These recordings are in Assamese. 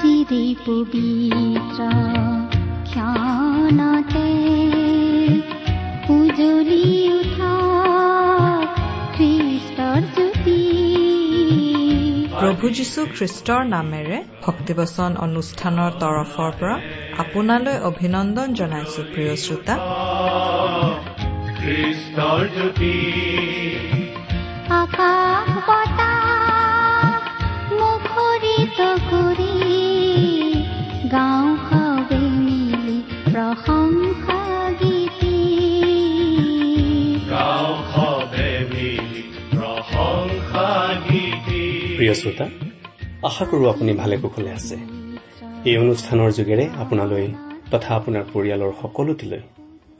চিৰি পবিত্ৰ ক্ষণতে উজলি উঠা খ্ৰীষ্টৰ জ্যোতি প্ৰভু যীশু খ্ৰীষ্টৰ নামেৰে ভক্তিবচন অনুষ্ঠানৰ তৰফৰ পৰা আপোনালৈ অভিনন্দন জনাইছো প্ৰিয় শ্ৰোতা। খ্ৰীষ্টৰ জ্যোতি আকাশ প্ৰিয় শ্ৰোতা আশা কৰোঁ আপুনি ভালে কুশলে আছে। এই অনুষ্ঠানৰ যোগেৰে আপোনালৈ তথা আপোনাৰ পৰিয়ালৰ সকলোটিলৈ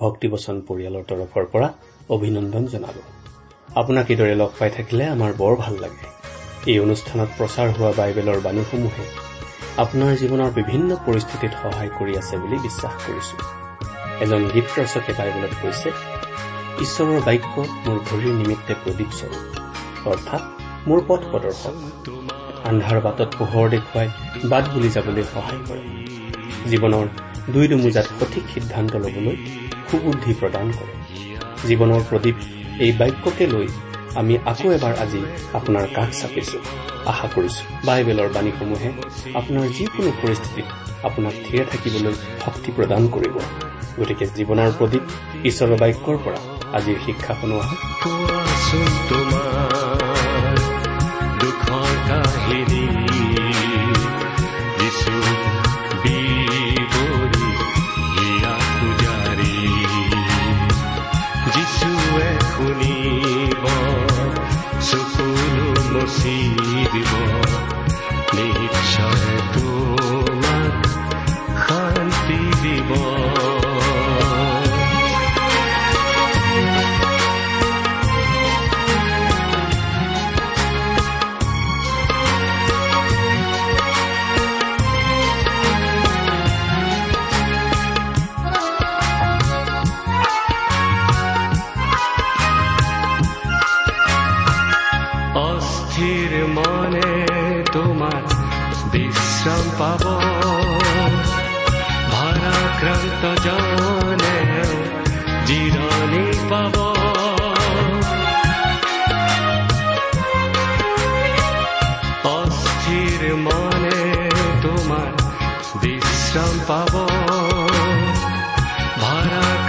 ভক্তিবচন পৰিয়ালৰ তৰফৰ পৰা অভিনন্দন জনালো। আপোনাক এইদৰে লগ পাই থাকিলে আমাৰ বৰ ভাল লাগে। এই অনুষ্ঠানত প্ৰচাৰ হোৱা বাইবেলৰ বাণীসমূহে আপোনাৰ জীৱনৰ বিভিন্ন পৰিস্থিতিত সহায় কৰি আছে বুলি বিশ্বাস কৰিছো। এজন গীত ৰচকে বাইবেলত কৈছে ঈশ্বৰৰ বাক্য মোৰ ভৰিৰ নিমিত্তে প্ৰদীপ স্বৰূপ। অৰ্থাৎ মোৰ পথ প্ৰদৰ্শক। আন্ধাৰ বাটত পোহৰ দেখুৱাই বাট বুলি যাবলৈ সহায় কৰে। জীৱনৰ দুই দুমোজাত সঠিক সিদ্ধান্ত ল'বলৈ সুবুদ্ধি প্ৰদান কৰে। জীৱনৰ প্ৰদীপ এই বাক্যকে লৈ আমি আকৌ এবাৰ আজি আপোনাৰ কাষ চাপিছো। আশা কৰিছো বাইবেলৰ বাণীসমূহে আপোনাৰ যিকোনো পৰিস্থিতিত আপোনাক থিৰে থাকিবলৈ শক্তি প্ৰদান কৰিব। গতিকে জীৱনৰ প্ৰদীপ ঈশ্বৰৰ বাক্যৰ পৰা আজিৰ শিক্ষা শুনোৱা হয়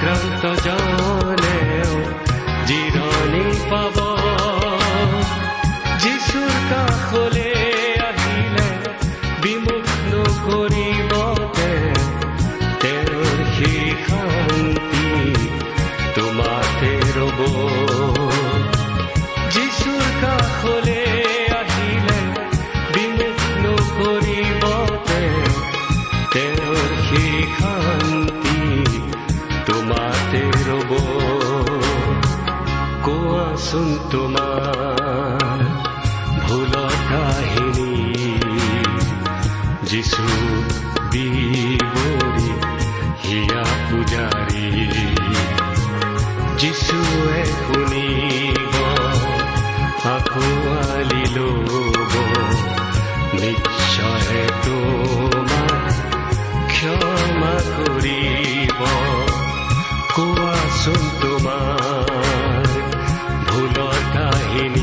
ভাৰাক্ৰান্ত জনে ক্ষমা কৰিব কোৱাচোন তোমাৰ ভুলৰ কাহিনী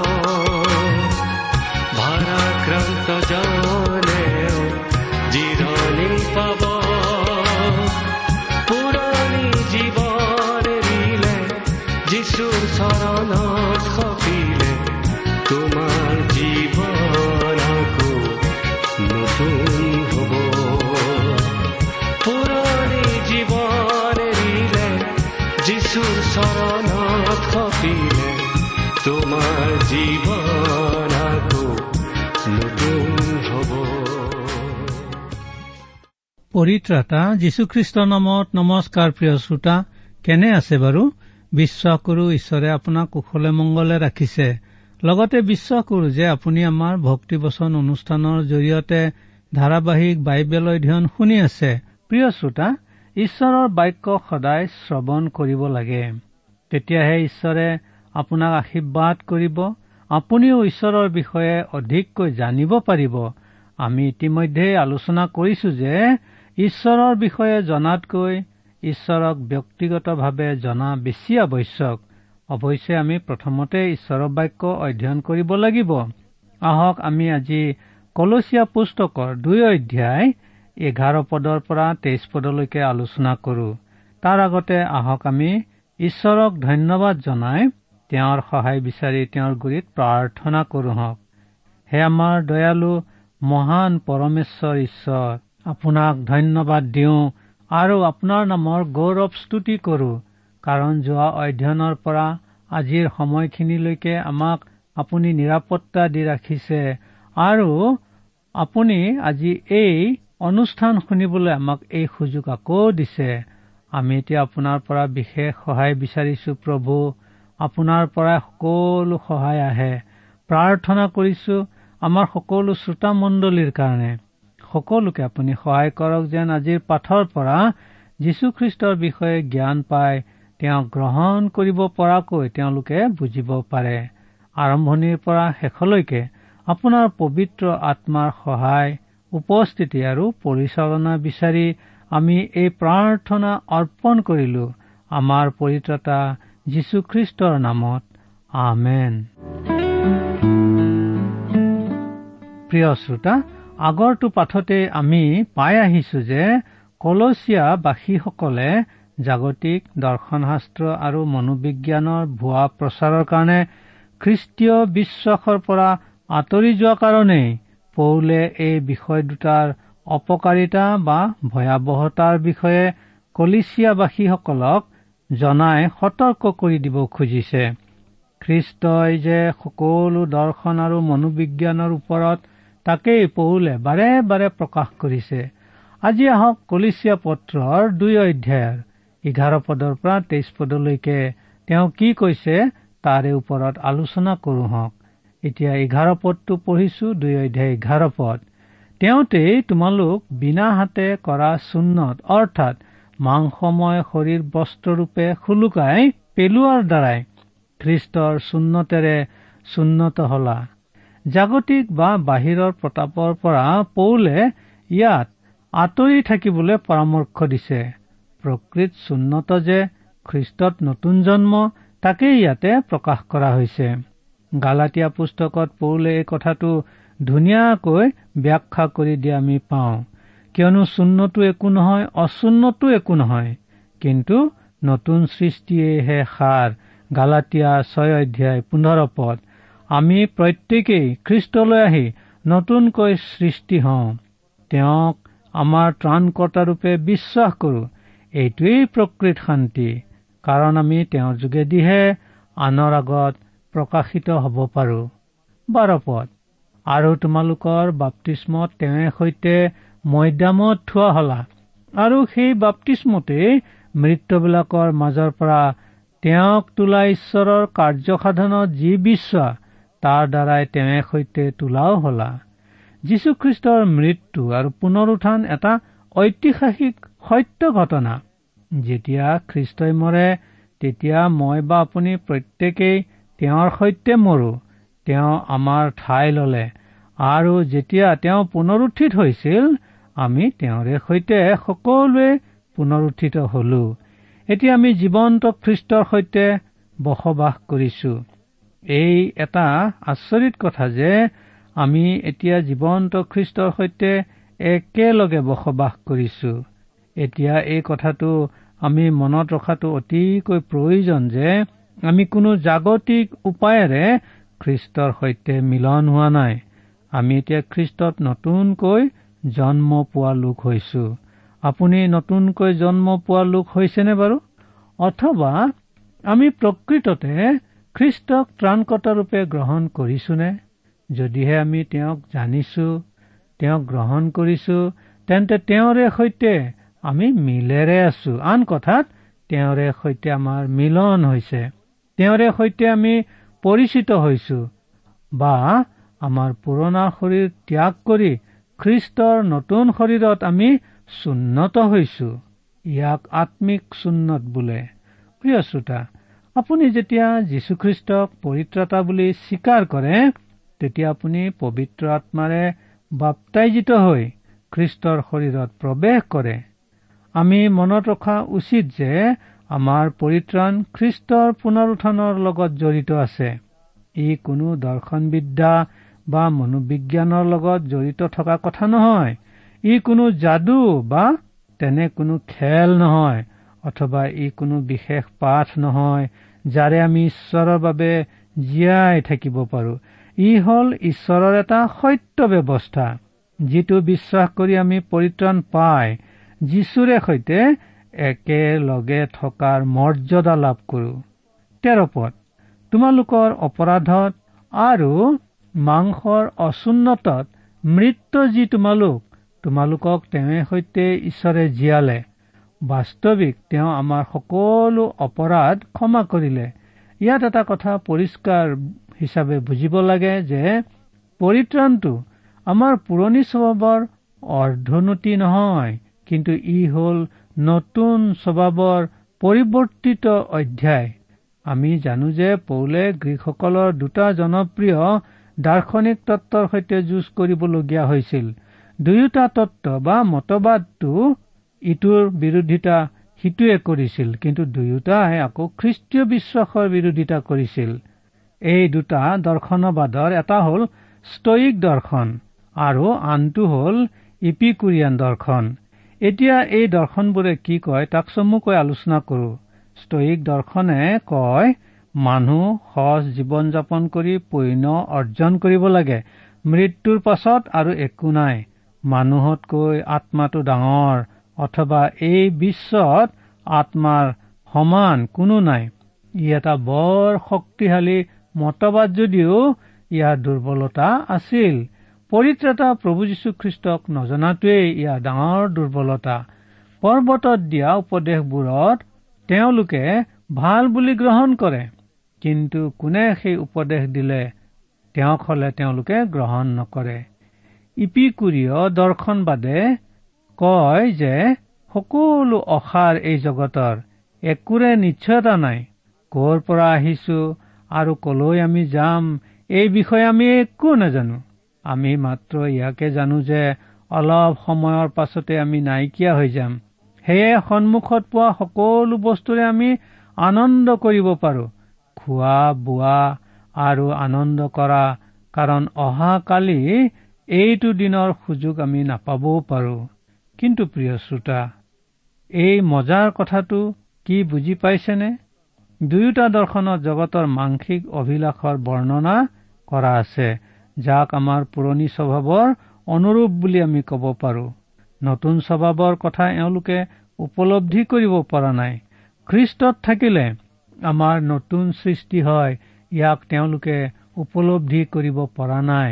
পৰিত্ৰাতা যীশুখ্ৰীষ্টৰ নামত নমস্কাৰ প্ৰিয় শ্ৰোতা কেনে আছে বাৰু? বিশ্বাস কৰো ঈশ্বৰে আপোনাক কুশলে মংগলে ৰাখিছে। লগতে বিশ্বাস কৰো যে আপুনি আমাৰ ভক্তিবচন অনুষ্ঠানৰ জৰিয়তে ধাৰাবাহিক বাইবেল অধ্যয়ন শুনি আছে। প্ৰিয় শ্ৰোতা ঈশ্বৰৰ বাক্য সদায় শ্ৰৱণ কৰিব লাগে। তেতিয়াহে ঈশ্বৰে আপোনাক আশীৰ্বাদ কৰিব। আপুনিও ঈশ্বৰৰ বিষয়ে অধিককৈ জানিব পাৰিব। আমি ইতিমধ্যে আলোচনা কৰিছো যে ঈশ্বৰৰ বিষয়ে জনাতকৈ ঈশ্বৰক ব্যক্তিগতভাৱে জনা বেছি আৱশ্যক। অৱশ্যে আমি প্ৰথমতে ঈশ্বৰৰ বাক্য অধ্যয়ন কৰিব লাগিব। আহক আমি আজি কলচীয়া পুস্তকৰ দুই অধ্যায় এঘাৰ পদৰ পৰা তেইছ পদলৈকে আলোচনা কৰো। তাৰ আগতে আহক আমি ঈশ্বৰক ধন্যবাদ জনাই তেওঁৰ সহায় বিচাৰি তেওঁৰ গুৰিত প্ৰাৰ্থনা কৰো হওক। হে আমাৰ দয়ালু মহান পৰমেশ্বৰ ঈশ্বৰ আপোনাক ধন্যবাদ দিওঁ আৰু আপোনাৰ নামৰ গৌৰৱ স্তুতি কৰো। কাৰণ যোৱা অধ্যয়নৰ পৰা আজিৰ সময়খিনিলৈকে আমাক আপুনি নিৰাপত্তা দি ৰাখিছে আৰু আপুনি আজি এই অনুষ্ঠান শুনিবলৈ আমাক এই সুযোগ আকৌ দিছে। আমি এতিয়া আপোনাৰ পৰা বিশেষ সহায় বিচাৰিছো প্ৰভু। আপোনাৰ পৰাই সকলো সহায় আহে। প্ৰাৰ্থনা কৰিছো আমাৰ সকলো শ্ৰোতামণ্ডলীৰ কাৰণে। সকলোকে আপুনি সহায় কৰক যেন আজিৰ পাঠৰ পৰা যীশুখ্ৰীষ্টৰ বিষয়ে জ্ঞান পাই তেওঁক গ্ৰহণ কৰিব পৰাকৈ তেওঁলোকে বুজিব পাৰে। আৰম্ভণিৰ পৰা শেষলৈকে আপোনাৰ পবিত্ৰ আত্মাৰ সহায় উপস্থিতি আৰু পৰিচালনা বিচাৰি আমি এই প্ৰাৰ্থনা অৰ্পণ কৰিলো। আমাৰ পৰিত্ৰতা যীশুখ্ৰীষ্টৰ নামত। আমেন। প্ৰিয় শ্ৰোতা আগৰটো পাঠতে আমি পাই আহিছো যে কলচীয়াবাসীসকলে জাগতিক দৰ্শনশাস্ত্ৰ আৰু মনোবিজ্ঞানৰ ভুৱা প্ৰচাৰৰ কাৰণে খ্ৰীষ্টীয় বিশ্বাসৰ পৰা আঁতৰি যোৱা কাৰণেই পৌলে এই বিষয় দুটাৰ অপকাৰিতা বা ভয়াৱহতাৰ বিষয়ে কলিচিয়াবাসীসকলক জনাই সতৰ্ক কৰি দিব খুজিছে। খ্ৰীষ্টই যে সকলো দৰ্শন আৰু মনোবিজ্ঞানৰ ওপৰত তাকেই পৌলে বাৰে বাৰে প্ৰকাশ কৰিছে। আজি আহক কলিচিয়া পত্ৰৰ দুই অধ্যায়ৰ। এঘাৰ পদৰ পৰা তেইছ পদলৈকে তেওঁ কি কৈছে তাৰে ওপৰত আলোচনা কৰো হওক এতিয়া এঘাৰ পদটো পঢ়িছো দুই অধ্যায় এঘাৰ পদ। তেওঁতেই তোমালোক বিনা হাতে কৰা চুন্নত অৰ্থাৎ মাংসময় শৰীৰ বস্ত্ৰৰূপে খুলুকাই পেলোৱাৰ দ্বাৰাই খ্ৰীষ্টৰ চুন্নতেৰে চুন্নত হলা। জাগতিক বা বাহিৰৰ প্ৰতাপৰ পৰা পৌলে ইয়াত আঁতৰি থাকিবলৈ পৰামৰ্শ দিছে। প্ৰকৃত চুন্নত যে খ্ৰীষ্টত নতুন জন্ম তাকেই ইয়াতে প্ৰকাশ কৰা হৈছে। গালাটীয়া পুস্তকত পৌলে এই কথাটো ধুনীয়াকৈ ব্যাখ্যা কৰি দিয়া আমি পাওঁ। কিয়নো চূন্নতো একো নহয় অচূন্নতো একো নহয়। কিন্তু নতুন সৃষ্টিয়েহে সাৰ গালাটীয়া ছয় অধ্যায় পোন্ধৰ পদ। আমি প্ৰত্যেকেই খ্ৰীষ্টলৈ আহি নতুনকৈ সৃষ্টি হওঁ। তেওঁক আমাৰ ত্ৰাণকৰ্তাৰূপে বিশ্বাস কৰো। এইটোৱেই প্ৰকৃত শান্তি। কাৰণ আমি তেওঁৰ যোগেদিহে আনৰ আগত প্ৰকাশিত হ'ব পাৰো। বাৰপদ আৰু তোমালোকৰ বাপ্তিস্মত তেওঁৰ সৈতে মৈদামত থোৱা হলা। আৰু সেই বাপ্তিস্মতেই মৃত্যুবিলাকৰ মাজৰ পৰা তেওঁক তোলা ঈশ্বৰৰ কাৰ্যসাধনত যি বিশ্বাস তাৰ দ্বাৰাই তেওঁৰ সৈতে তোলাও হলা। যীশুখ্ৰীষ্টৰ মৃত্যু আৰু পুনৰ উত্থান এটা ঐতিহাসিক সত্য ঘটনা। যেতিয়া খ্ৰীষ্টই মৰে তেতিয়া মই বা আপুনি প্ৰত্যেকেই তেওঁৰ সৈতে মৰো তেওঁ আমাৰ ঠাই ললে। আৰু যেতিয়া তেওঁ পুনৰুত্থিত হৈছিল আমি তেওঁৰে সৈতে সকলোৱে পুনৰুত্থিত হলো। এতিয়া আমি জীৱন্ত খ্ৰীষ্টৰ সৈতে বসবাস কৰিছো। এই এটা আচৰিত কথা যে আমি এতিয়া জীৱন্ত খ্ৰীষ্টৰ সৈতে একেলগে বসবাস কৰিছো। এতিয়া এই কথাটো আমি মনত ৰখাটো অতিকৈ প্ৰয়োজন যে আমি কোনো জাগতিক উপায়েৰে খ্ৰীষ্টৰ সৈতে মিলন হোৱা নাই। আমি এতিয়া খ্ৰীষ্টত নতুনকৈ জন্ম পোৱা লোক হৈছো। আপুনি নতুনকৈ জন্ম পোৱা লোক হৈছেনে বাৰু? অথবা আমি প্ৰকৃততে খ্ৰীষ্টক ত্ৰাণকৰ্তা ৰূপে গ্ৰহণ কৰিছোনে? যদিহে আমি তেওঁক জানিছো তেওঁক গ্ৰহণ কৰিছো তেন্তে তেওঁৰে সৈতে আমি মিলেৰে আছো। আন কথাত তেওঁৰে সৈতে আমাৰ মিলন হৈছে। তেওঁৰে সৈতে আমি পৰিচিত হৈছো বা আমাৰ পুৰণা শৰীৰ ত্যাগ কৰি খ্ৰীষ্টৰ নতুন শৰীৰত আমি চুন্নত হৈছো। ইয়াক আত্মিক চুন্নত বোলে। প্ৰিয় শ্ৰোতা আপুনি যেতিয়া যীশুখ্ৰীষ্টক পৰিত্ৰতা বুলি স্বীকাৰ কৰে তেতিয়া আপুনি পবিত্ৰ আত্মাৰে বাপ্তাইজিত হৈ খ্ৰীষ্টৰ শৰীৰত প্ৰৱেশ কৰে। আমি মনত ৰখা উচিত যে আমাৰ পৰিত্ৰাণ খ্ৰীষ্টৰ পুনৰুত্থানৰ লগত জড়িত আছে। ই কোনো দৰ্শনবিদ্যা বা মনোবিজ্ঞানৰ লগত জড়িত থকা কথা নহয়। ই কোনো যাদু বা তেনে কোনো খেল নহয়। অথবা ই কোনো বিশেষ পাঠ নহয় যাৰে আমি ঈশ্বৰৰ বাবে জীয়াই থাকিব পাৰো। ই হ'ল ঈশ্বৰৰ এটা সত্য ব্যৱস্থা যিটো বিশ্বাস কৰি আমি পৰিত্ৰাণ পাই যীশুৰে সৈতে একেলগে থকাৰ মৰ্যাদা লাভ কৰো। তেৰপদ তোমালোকৰ অপৰাধত আৰু মাংসৰ অচুন্নতত মৃত্যু যি তোমালোক তোমালোকক তেওঁৰ সৈতে ঈশ্বৰে জীয়ালে। বাস্তৱিক তেওঁ আমাৰ সকলো অপৰাধ ক্ষমা কৰিলে। ইয়াত এটা কথা পৰিষ্কাৰ হিচাপে বুজিব লাগে যে পৰিত্ৰাণটো আমাৰ পুৰণি স্বভাৱৰ অৰ্ধনতি নহয় কিন্তু ই হ'ল নতুন স্বভাৱৰ পৰিৱৰ্তিত অধ্যায়। আমি জানো যে পৌলে গ্ৰীকসকলৰ দুটা জনপ্ৰিয় দাৰ্শনিক তত্বৰ সৈতে যুঁজ কৰিবলগীয়া হৈছিল। দুয়োটা তত্ব বা মতবাদটো ইটোৰ বিৰোধিতা সিটোৱে কৰিছিল কিন্তু দুয়োটাই আকৌ খ্ৰীষ্টীয় বিশ্বাসৰ বিৰোধিতা কৰিছিল। এই দুটা দৰ্শনবাদৰ এটা হ'ল ষ্টয়িক দৰ্শন আৰু আনটো হ'ল ইপিকুৰিয়ান দৰ্শন। এতিয়া এই দৰ্শনবোৰে কি কয় তাক চমুকৈ আলোচনা কৰো। ষ্টয়িক দৰ্শনে কয় মানুহ সজ জীৱন যাপন কৰি পৈন্য অৰ্জন কৰিব লাগে। মৃত্যুৰ পাছত আৰু একো নাই। মানুহতকৈ আত্মাটো ডাঙৰ। অথবা এই বিশ্বত আত্মাৰ সমান কোনো নাই। ই এটা বৰ শক্তিশালী মতবাদ যদিও ইয়াৰ দুৰ্বলতা আছিল। পৰিত্ৰাতা প্ৰভু যীশুখ্ৰীষ্টক নজনাটোৱেই ইয়াৰ ডাঙৰ দুৰ্বলতা। পৰ্বতত দিয়া উপদেশবোৰত তেওঁলোকে ভাল বুলি গ্ৰহণ কৰে কিন্তু কোনে সেই উপদেশ দিলে তেওঁক হলে তেওঁলোকে গ্ৰহণ নকৰে। ইপিকুৰীয় দৰ্শনবাদে কয় যে সকলো অসাৰ এই জগতৰ একোৰে নিশ্চয়তা নাই। কৰ পৰা আহিছো আৰু কলৈ আমি যাম এই বিষয়ে আমি একো নাজানো। আমি মাত্ৰ ইয়াকে জানো যে অলপ সময়ৰ পাছতে আমি নাইকিয়া হৈ যাম। সেয়ে সন্মুখত পোৱা সকলো বস্তুৰে আমি আনন্দ কৰিব পাৰো। খোৱা বোৱা আৰু আনন্দ কৰা কাৰণ অহাকালি এইটো দিনৰ সুযোগ আমি নাপাবও পাৰো। কিন্তু প্ৰিয় শ্ৰোতা এই মজাৰ কথাটো কি বুজি পাইছেনে? দুয়োটা দৰ্শনত জগতৰ মাংসিক অভিলাষৰ বৰ্ণনা কৰা আছে যাক আমাৰ পুৰণি স্বভাৱৰ অনুৰূপ বুলি আমি ক'ব পাৰো। নতুন স্বভাৱৰ কথা এওঁলোকে উপলব্ধি কৰিব পৰা নাই। খ্ৰীষ্টত থাকিলে আমাৰ নতুন সৃষ্টি হয় ইয়াক তেওঁলোকে উপলব্ধি কৰিব পৰা নাই।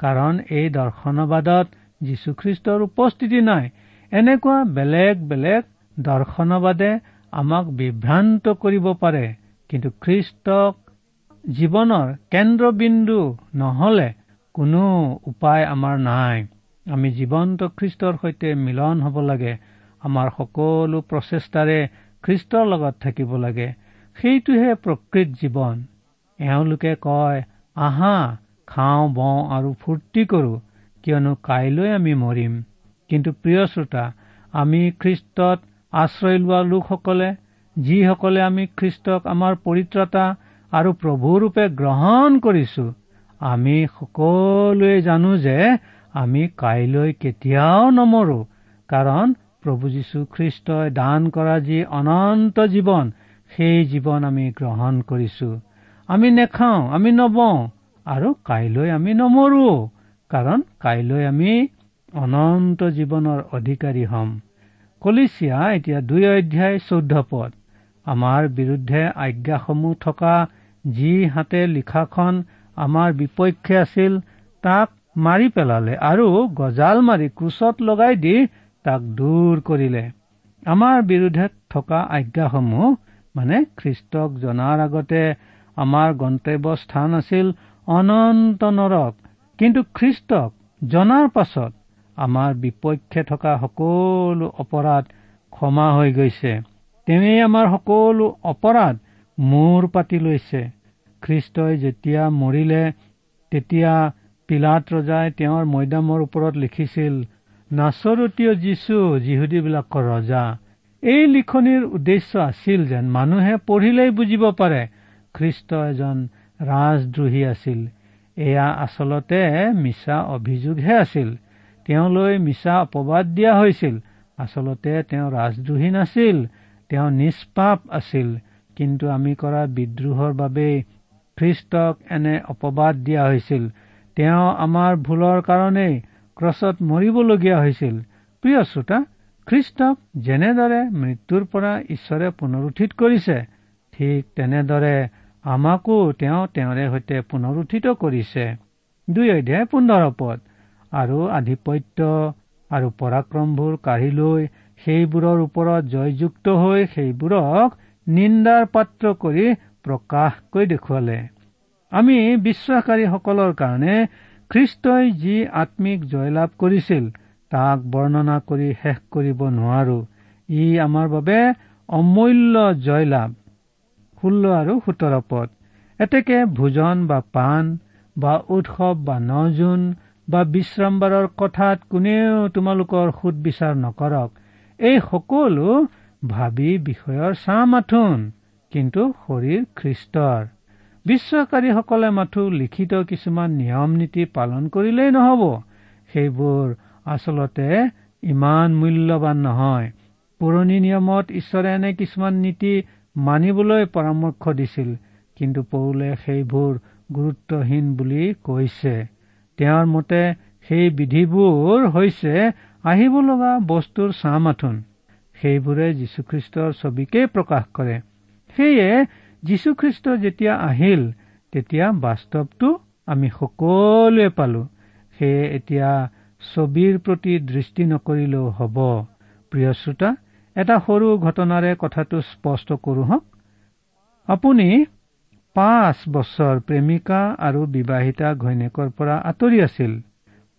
কাৰণ এই দৰ্শনবাদত যীশুখ্ৰীষ্টৰ উপস্থিতি নাই এনেকুৱা বেলেগ বেলেগ দৰ্শনবাদে আমাক বিভ্ৰান্ত কৰিব পাৰে। কিন্তু খ্ৰীষ্টক জীৱনৰ কেন্দ্ৰবিন্দু নহলে কোনো উপায় আমাৰ নাই। আমি জীৱন্ত খ্ৰীষ্টৰ সৈতে মিলন হ'ব লাগে। আমাৰ সকলো প্ৰচেষ্টাৰে খ্ৰীষ্টৰ লগত থাকিব লাগে। সেইটোহে প্ৰকৃত জীৱন। এওঁলোকে কয় আহা খাওঁ বওঁ আৰু ফূৰ্তি কৰো। কিয়নো কাইলৈ আমি মৰিম। কিন্তু প্ৰিয় শ্ৰোতা আমি খ্ৰীষ্টত আশ্ৰয় লোৱা লোকসকলে যিসকলে আমি খ্ৰীষ্টক আমাৰ পৰিত্ৰতা আৰু প্ৰভুৰূপে গ্ৰহণ কৰিছো আমি সকলোৱে জানো যে আমি কাইলৈ কেতিয়াও নমৰো কাৰণ প্ৰভু যীশু খ্ৰীষ্টই দান কৰা যি অনন্ত জীৱন সেই জীৱন আমি গ্ৰহণ কৰিছো। আমি নেখাওঁ আমি নবওঁ আৰু কাইলৈ আমি নমৰো কাৰণ কাইলৈ আমি অনন্ত জীৱনৰ অধিকাৰী হ'ম। কলিচিয়া এতিয়া দুই অধ্যায় চৈধ্য পদ। আমাৰ বিৰুদ্ধে আজ্ঞাসমূহ থকা যি হাতে লিখাখন আমাৰ বিপক্ষে আছিল তাক মাৰি পেলালে আৰু গজাল মাৰি ক্ৰুচত লগাই দি তাক দূৰ কৰিলে। আমাৰ বিৰুদ্ধে থকা আজ্ঞাসমূহ মানে খ্ৰীষ্টক জনাৰ আগতে আমাৰ গন্তব্য স্থান আছিল অনন্ত নৰক। কিন্তু খ্ৰীষ্টক জনাৰ পাছত আমাৰ বিপক্ষে থকা সকলো অপৰাধ ক্ষমা হৈ গৈছে। তেৱেই আমাৰ সকলো অপৰাধ মূৰ পাতি লৈছে। খ্ৰীষ্টই যেতিয়া মৰিলে তেতিয়া পিলাত ৰজাই তেওঁৰ মৈদামৰ ওপৰত লিখিছিল নাচৰতীয় যীশু যিহুদীবিলাকৰ ৰজা। এই লিখনিৰ উদ্দেশ্য আছিল যেন মানুহে পঢ়িলেই বুজিব পাৰে খ্ৰীষ্ট এজন ৰাজদ্ৰোহী আছিল। এয়া আচলতে মিছা অভিযোগহে আছিল। তেওঁলৈ মিছা অপবাদ দিয়া হৈছিল। আচলতে তেওঁ ৰাজদ্ৰোহী নাছিল তেওঁ নিষ্পাপ আছিল। কিন্তু আমি কৰা বিদ্ৰোহৰ বাবেই খ্ৰীষ্টক এনে অপবাদ দিয়া হৈছিল। তেওঁ আমাৰ ভুলৰ কাৰণেই ক্ৰছত মৰিবলগীয়া হৈছিল। প্ৰিয় শ্ৰোতা খ্ৰীষ্টক যেনেদৰে মৃত্যুৰ পৰা ঈশ্বৰে পুনৰুত্থিত কৰিছে ঠিক তেনেদৰে আমাকো তেওঁ তেওঁৰে সৈতে পুনৰুত্থিত কৰিছে। দুই অধ্যায় পোন্ধৰ পদ। আৰু আধিপত্য আৰু পৰাক্ৰমবোৰ কাঢ়ি লৈ সেইবোৰৰ ওপৰত জয়যুক্ত হৈ সেইবোৰক নিন্দাৰ পাত্ৰ কৰি প্ৰকাশ কৰি দেখুৱালে। আমি বিশ্বাসকাৰীসকলৰ কাৰণে খ্ৰীষ্টই যি আত্মিক জয়লাভ কৰিছিল তাক বৰ্ণনা কৰি শেষ কৰিব নোৱাৰো। ই আমাৰ বাবে অমূল্য জয়লাভ। ষোল্ল আৰু সোতৰ পদ। এতেকে ভোজন বা পাণ বা উৎসৱ বা ন জোন বা বিশ্ৰামবাৰৰ কথাত কোনেও তোমালোকৰ সুদ বিচাৰ নকৰক। এই সকলো ভাবি বিষয়ৰ চাহ মাথোন কিন্তু শৰীৰ খ্ৰীষ্টৰ। বিশ্বাসকাৰীসকলে মাথো লিখিত কিছুমান নিয়ম নীতি পালন কৰিলেই নহব। সেইবোৰ আচলতে ইমান মূল্যৱান নহয়। পুৰণি নিয়মত ঈশ্বৰে এনে কিছুমান নীতি মানিবলৈ পৰামৰ্শ দিছিল কিন্তু পৌলে সেইবোৰ গুৰুত্বহীন বুলি কৈছে। তেওঁৰ মতে সেই বিধিবোৰ হৈছে আহিব লগা বস্তুৰ চাহ মাথোন সেইবোৰে যীশুখ্ৰীষ্টৰ ছবিকেই প্ৰকাশ কৰে। সেয়ে যীশুখ্ৰীষ্ট যেতিয়া আহিল তেতিয়া বাস্তৱটো আমি সকলোৱে পালো। সেয়ে এতিয়া ছবিৰ প্ৰতি দৃষ্টি নকৰিলেও হ'ব। প্ৰিয় শ্ৰোতা এটা সৰু ঘটনাৰে কথাটো স্পষ্ট কৰো হওক। আপুনি পাঁচ বছৰ প্ৰেমিকা আৰু বিবাহিতা ঘৈণীয়েকৰ পৰা আঁতৰি আছিল।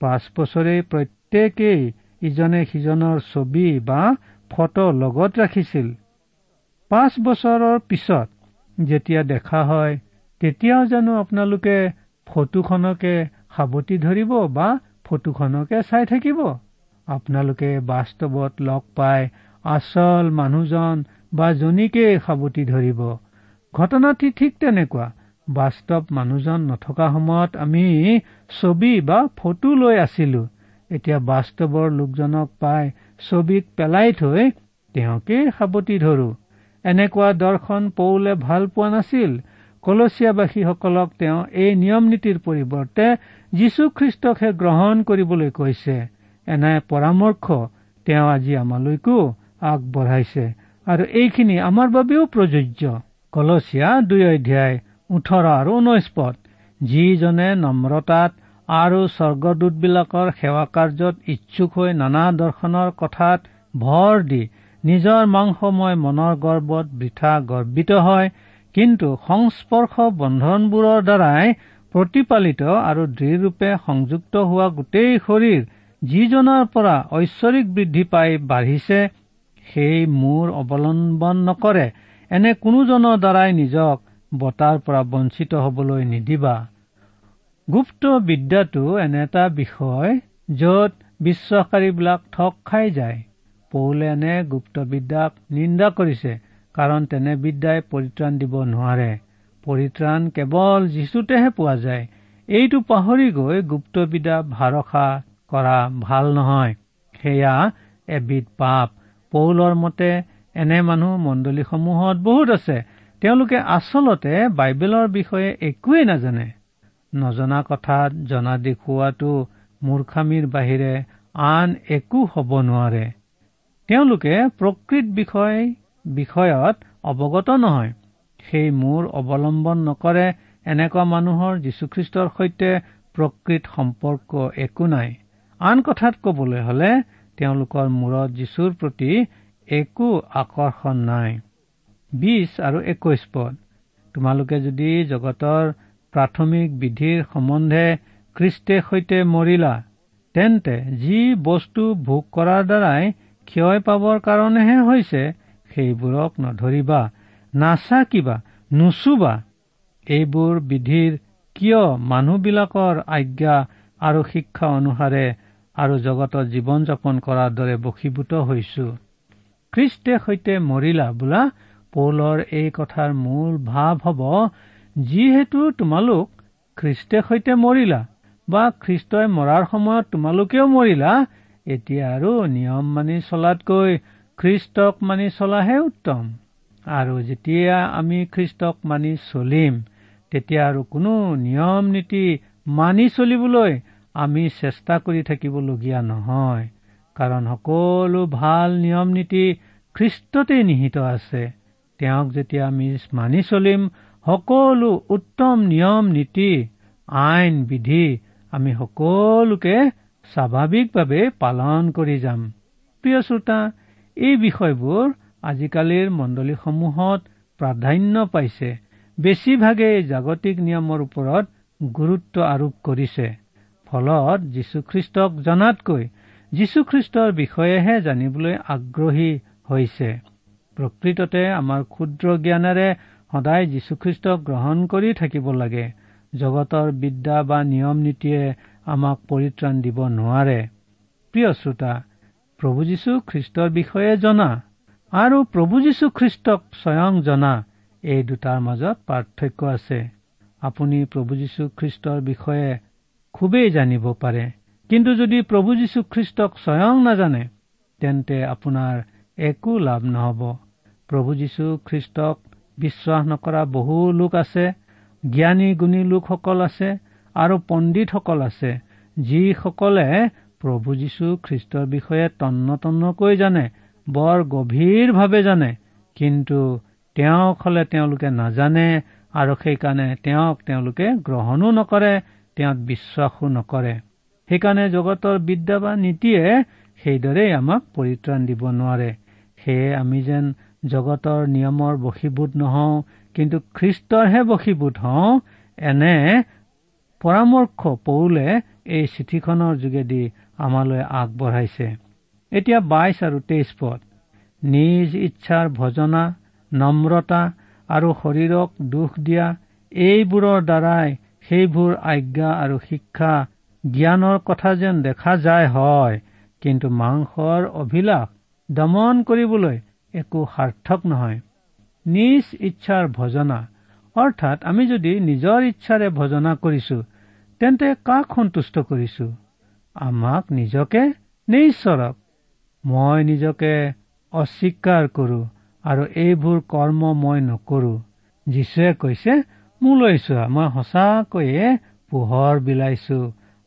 পাঁচ বছৰে প্ৰত্যেকেই ইজনে সিজনৰ ছবি বা ফটো লগত ৰাখিছিল। পাঁচ বছৰৰ পিছত যেতিয়া দেখা হয় তেতিয়াও জানো আপোনালোকে ফটোখনকে সাৱটি ধৰিব বা ফটোখনকে চাই থাকিব। আপোনালোকে বাস্তৱত লগ পাই আচল মানুহজন বা জনীকেই সাৱটি ধৰিব। ঘটনাটি ঠিক তেনেকুৱা। বাস্তৱ মানুহজন নথকা সময়ত আমি ছবি বা ফটো লৈ আছিলো। এতিয়া বাস্তৱৰ লোকজনক পাই ছবিত পেলাই থৈ তেওঁকেই সাৱটি ধৰো। এনেকুৱা দৰ্শন পৌলে ভাল পোৱা নাছিল। কলচীয়াবাসীসকলক তেওঁ এই নিয়ম নীতিৰ পৰিৱৰ্তে যীশুখ্ৰীষ্টকহে গ্ৰহণ কৰিবলৈ কৈছে। এনে পৰামৰ্শ তেওঁ আজি আমালৈকো আগবঢ়াইছে। আৰু এইখিনি আমাৰ বাবেও প্ৰযোজ্য। কলচীয়া দুই অধ্যায় ওঠৰ আৰু ঊনৈশ পদ। যিজনে নম্ৰতাত আৰু স্বৰ্গদূতবিলাকৰ সেৱা কাৰ্যত ইচ্ছুক হৈ নানা দৰ্শনৰ কথাত ভৰ দি নিজৰ মাংসময় মনৰ গৰ্বত বৃথা গৰ্বিত হয় কিন্তু সংস্পৰ্শ বন্ধনবোৰৰ দ্বাৰাই প্ৰতিপালিত আৰু দৃঢ়ৰূপে সংযুক্ত হোৱা গোটেই শৰীৰ যিজনৰ পৰা ঐশ্বৰিক বৃদ্ধি পাই বাঢ়িছে সেই মূৰ অৱলম্বন নকৰে। এনে কোনোজনৰ দ্বাৰাই নিজক বতাৰ পৰা বঞ্চিত হবলৈ নিদিবা। গুপ্ত বিদ্যাটো এনে এটা বিষয় য'ত বিশ্বাসকাৰীবিলাক ঠগ খাই যায়। পৌলে এনে গুপ্তবিদ্যাক নিন্দা কৰিছে কাৰণ তেনে বিদ্যাই পৰিত্ৰাণ দিব নোৱাৰে। পৰিত্ৰাণ কেৱল যীচুতেহে পোৱা যায়। এইটো পাহৰি গৈ গুপ্তবিদ্যা ভাৰসা কৰা ভাল নহয়। সেয়া এবিধ পাপ। পৌলৰ মতে এনে মানুহ মণ্ডলীসমূহত বহুত আছে। তেওঁলোকে আচলতে বাইবেলৰ বিষয়ে একোৱেই নাজানে। নজনা কথাত জনা দেখুওৱাটো মূৰ্খামীৰ বাহিৰে আন একো হ'ব নোৱাৰে। তেওঁলোকে প্ৰকৃত বিষয় বিষয়ত অৱগত নহয়। সেই মূৰ অৱলম্বন নকৰে এনেকুৱা মানুহৰ যীশুখ্ৰীষ্টৰ সৈতে প্ৰকৃত সম্পৰ্ক একো নাই। আন কথাত কবলৈ হলে তেওঁলোকৰ মূৰত যীশুৰ প্ৰতি একো আকৰ্ষণ নাই। বিশ আৰু একৈশ পদ। তোমালোকে যদি জগতৰ প্ৰাথমিক বিধিৰ সম্বন্ধে খ্ৰীষ্টে সৈতে মৰিলা তেন্তে যি বস্তু ভোগ কৰাৰ দ্বাৰাই ক্ষয় পাবৰ কাৰণেহে হৈছে সেইবোৰক নধৰিবা নাচাকিবা নুচুবা। এইবোৰ বিধিৰ কিয় মানুহবিলাকৰ আজ্ঞা আৰু শিক্ষা অনুসাৰে আৰু জগতত জীৱন যাপন কৰাৰ দৰে বশীভূত হৈছো? খ্ৰীষ্টে সৈতে মৰিলা বোলা পৌলৰ এই কথাৰ মূল ভাৱ হব যিহেতু তোমালোক খ্ৰীষ্টে সৈতে মৰিলা বা খ্ৰীষ্টই মৰাৰ সময়ত তোমালোকেও মৰিলা এতিয়া আৰু নিয়ম মানি চলাতকৈ খ্ৰীষ্টক মানি চলাহে উত্তম। আৰু যেতিয়া আমি খ্ৰীষ্টক মানি চলিম তেতিয়া আৰু কোনো নিয়ম নীতি মানি চলিবলৈ আমি চেষ্টা কৰি থাকিবলগীয়া নহয়। কাৰণ সকলো ভাল নিয়ম নীতি খ্ৰীষ্টতেই নিহিত আছে। তেওঁক যেতিয়া আমি মানি চলিম সকলো উত্তম নিয়ম নীতি আইন বিধি আমি সকলোকে স্বাভাৱিকভাৱে পালন কৰি যাম। প্ৰিয় শ্ৰোতা এই বিষয়বোৰ আজিকালিৰ মণ্ডলীসমূহত প্ৰাধান্য পাইছে। বেছিভাগেই জাগতিক নিয়মৰ ওপৰত গুৰুত্ব আৰোপ কৰিছে। ফলত যীশুখ্ৰীষ্টক জনাতকৈ যীশুখ্ৰীষ্টৰ বিষয়েহে জানিবলৈ আগ্ৰহী হৈছে। প্ৰকৃততে আমাৰ ক্ষুদ্ৰ জ্ঞানেৰে সদায় যীশুখ্ৰীষ্টক গ্ৰহণ কৰি থাকিব লাগে। জগতৰ বিদ্যা বা নিয়ম নীতিয়ে আমাক পৰিত্ৰাণ দিব নোৱাৰে। প্ৰিয় শ্ৰোতা প্ৰভু যীশু খ্ৰীষ্টৰ বিষয়ে জনা আৰু প্ৰভু যীশু খ্ৰীষ্টক স্বয়ং জনা এই দুটাৰ মাজত পাৰ্থক্য আছে। আপুনি প্ৰভু যীশু খ্ৰীষ্টৰ বিষয়ে খুবেই জানিব পাৰে। কিন্তু যদি প্ৰভু যীশু খ্ৰীষ্টক স্বয়ং নাজানে তেন্তে আপোনাৰ একো লাভ নহব। প্ৰভু যীশু খ্ৰীষ্টক বিশ্বাস নকৰা বহু লোক আছে জ্ঞানী গুণী লোকসকল আছে আৰু পণ্ডিতসকল আছে যিসকলে প্ৰভু যীশু খ্ৰীষ্টৰ বিষয়ে তন্ন তন্নকৈ জানে বৰ গভীৰভাৱে জানে কিন্তু তেওঁক হলে তেওঁলোকে নাজানে আৰু সেইকাৰণে তেওঁক তেওঁলোকে গ্ৰহণো নকৰে তেওঁত বিশ্বাসো নকৰে। সেইকাৰণে জগতৰ বিদ্যা বা নীতিয়ে সেইদৰেই আমাক পৰিত্ৰাণ দিব নোৱাৰে সেয়ে আমি যেন জগতৰ নিয়মৰ বশীভূত নহওঁ কিন্তু খ্ৰীষ্টৰহে বশীভূত হওঁ এনে পৰামৰ্শ পৌলে এই চিঠিখনৰ যোগেদি আমালৈ আগবঢ়াইছে এতিয়া বাইশ আৰু তেইশ পদ নিজ ইচ্ছাৰ ভজনা নম্ৰতা আৰু শৰীৰক দুখ দিয়া এইবোৰৰ দ্বাৰাই সেইবোৰ আজ্ঞা আৰু শিক্ষা জ্ঞানৰ কথা যেন দেখা যায় হয় কিন্তু মাংসৰ অভিলাষ দমন কৰিবলৈ একো সাৰ্থক নহয়। নিজ ইচ্ছাৰ ভজনা অৰ্থাৎ আমি যদি নিজৰ ইচ্ছাৰে ভজনা কৰিছো তেন্তে কাক সন্তুষ্ট কৰিছো? আমাক নিজকে নে ঈশ্বৰক? মই নিজকে অস্বীকাৰ কৰো আৰু এইবোৰ কৰ্ম মই নকৰো। যীশুৱে কৈছে মোলৈ চোৱা মই সঁচাকৈয়ে পোহৰ বিলাইছো।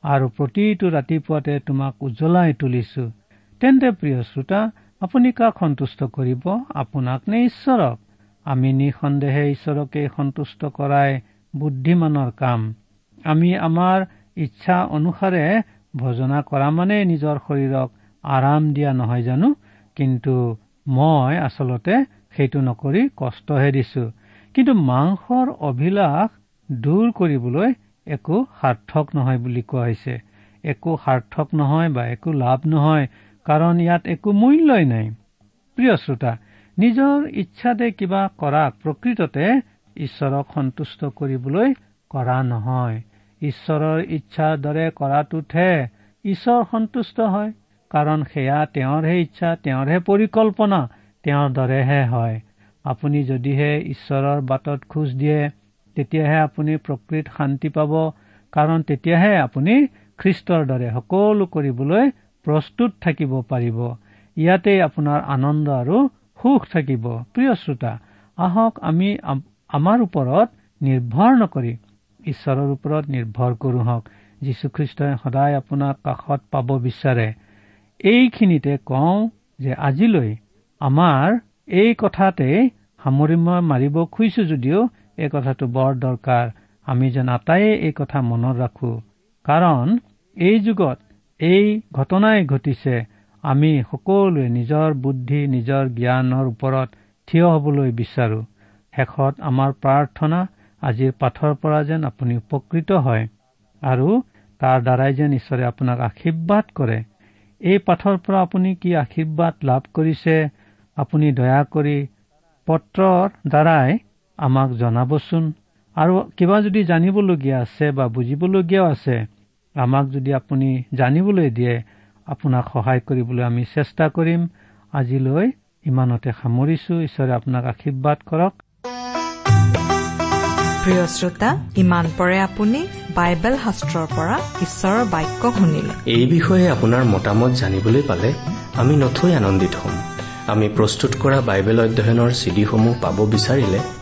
আৰু প্ৰতিটো ৰাতিপুৱাতে তোমাক উজ্বলাই তুলিছো। তেন্তে প্ৰিয় শ্ৰোতা আপুনি কাক সন্তুষ্ট কৰিব? আপোনাক নে ঈশ্বৰক? আমি নিঃসন্দেহে ঈশ্বৰকে সন্তুষ্ট কৰাই বুদ্ধিমানৰ কাম। আমি আমাৰ ইচ্ছা অনুসাৰে ভজনা কৰা মানে নিজৰ শৰীৰক আৰাম দিয়া নহয় জানো? কিন্তু মই আচলতে সেইটো নকৰি কষ্টহে দিছো। কিন্তু মাংসৰ অভিলাষ দূৰ কৰিবলৈ একো সাৰ্থক নহয় বুলি কোৱা হৈছে। একো সাৰ্থক নহয় বা একো লাভ নহয় কাৰণ ইয়াত একো মূল্যই নাই। প্ৰিয় শ্ৰোতা নিজৰ ইচ্ছাতে কিবা কৰা প্ৰকৃততে ঈশ্বৰক সন্তুষ্ট কৰিবলৈ কৰা নহয়। ঈশ্বৰৰ ইচ্ছাৰ দৰে কৰাটোতহে ঈশ্বৰ সন্তুষ্ট হয় কাৰণ সেয়া তেওঁৰহে ইচ্ছা তেওঁৰহে পৰিকল্পনা তেওঁৰ দৰেহে হয়। আপুনি যদিহে ঈশ্বৰৰ বাটত খোজ দিয়ে তেতিয়াহে আপুনি প্ৰকৃত শান্তি পাব। কাৰণ তেতিয়াহে আপুনি খ্ৰীষ্টৰ দৰে সকলো কৰিবলৈ প্ৰস্তুত থাকিব পাৰিব। ইয়াতে আপোনাৰ আনন্দ আৰু সুখ থাকিব। প্ৰিয় শ্ৰোতা আহক আমি আমাৰ ওপৰত নিৰ্ভৰ নকৰি ঈশ্বৰৰ ওপৰত নিৰ্ভৰ কৰো হওক। যীশুখ্ৰীষ্টই সদায় আপোনাক কাষত পাব বিচাৰে। এইখিনিতে কওঁ যে আজিলৈ আমাৰ এই কথাতে সামৰি মই মাৰিব খুজিছো যদিও এই কথাটো বৰ দৰকাৰ। আমি যেন আটাইয়ে এই কথা মনত ৰাখো। কাৰণ এই যুগত এই ঘটনাই ঘটিছে। আমি সকলোৱে নিজৰ বুদ্ধি নিজৰ জ্ঞানৰ ওপৰত থিয় হবলৈ বিচাৰো। শেষত আমাৰ প্ৰাৰ্থনা আজিৰ পাঠৰ পৰা যেন আপুনি উপকৃত হয় আৰু তাৰ দ্বাৰাই যেন ঈশ্বৰে আপোনাক আশীৰ্বাদ কৰে। এই পাঠৰ পৰা আপুনি কি আশীৰ্বাদ লাভ কৰিছে? আপুনি দয়া কৰি পত্ৰৰ দ্বাৰাই আমাক জনাবচোন। আৰু কিবা যদি জানিবলগীয়া আছে বা বুজিবলগীয়াও আছে আমাক যদি আপুনি জানিবলৈ দিয়ে আপোনাক সহায় কৰিবলৈ আমি চেষ্টা কৰিম। আজিলৈ ইমানতে সামৰিছো। ঈশ্বৰে আপোনাক আশীৰ্বাদ কৰক। প্ৰিয় শ্ৰোতা ইমান পৰে আপুনি বাইবেল শাস্ত্ৰৰ পৰা ঈশ্বৰৰ বাক্য শুনিলে। এই বিষয়ে আপোনাৰ মতামত জানিবলৈ পালে আমি নথৈ আনন্দিত হ'ম। আমি প্ৰস্তুত কৰা বাইবেল অধ্যয়নৰ চিডিসমূহ পাব বিচাৰিলে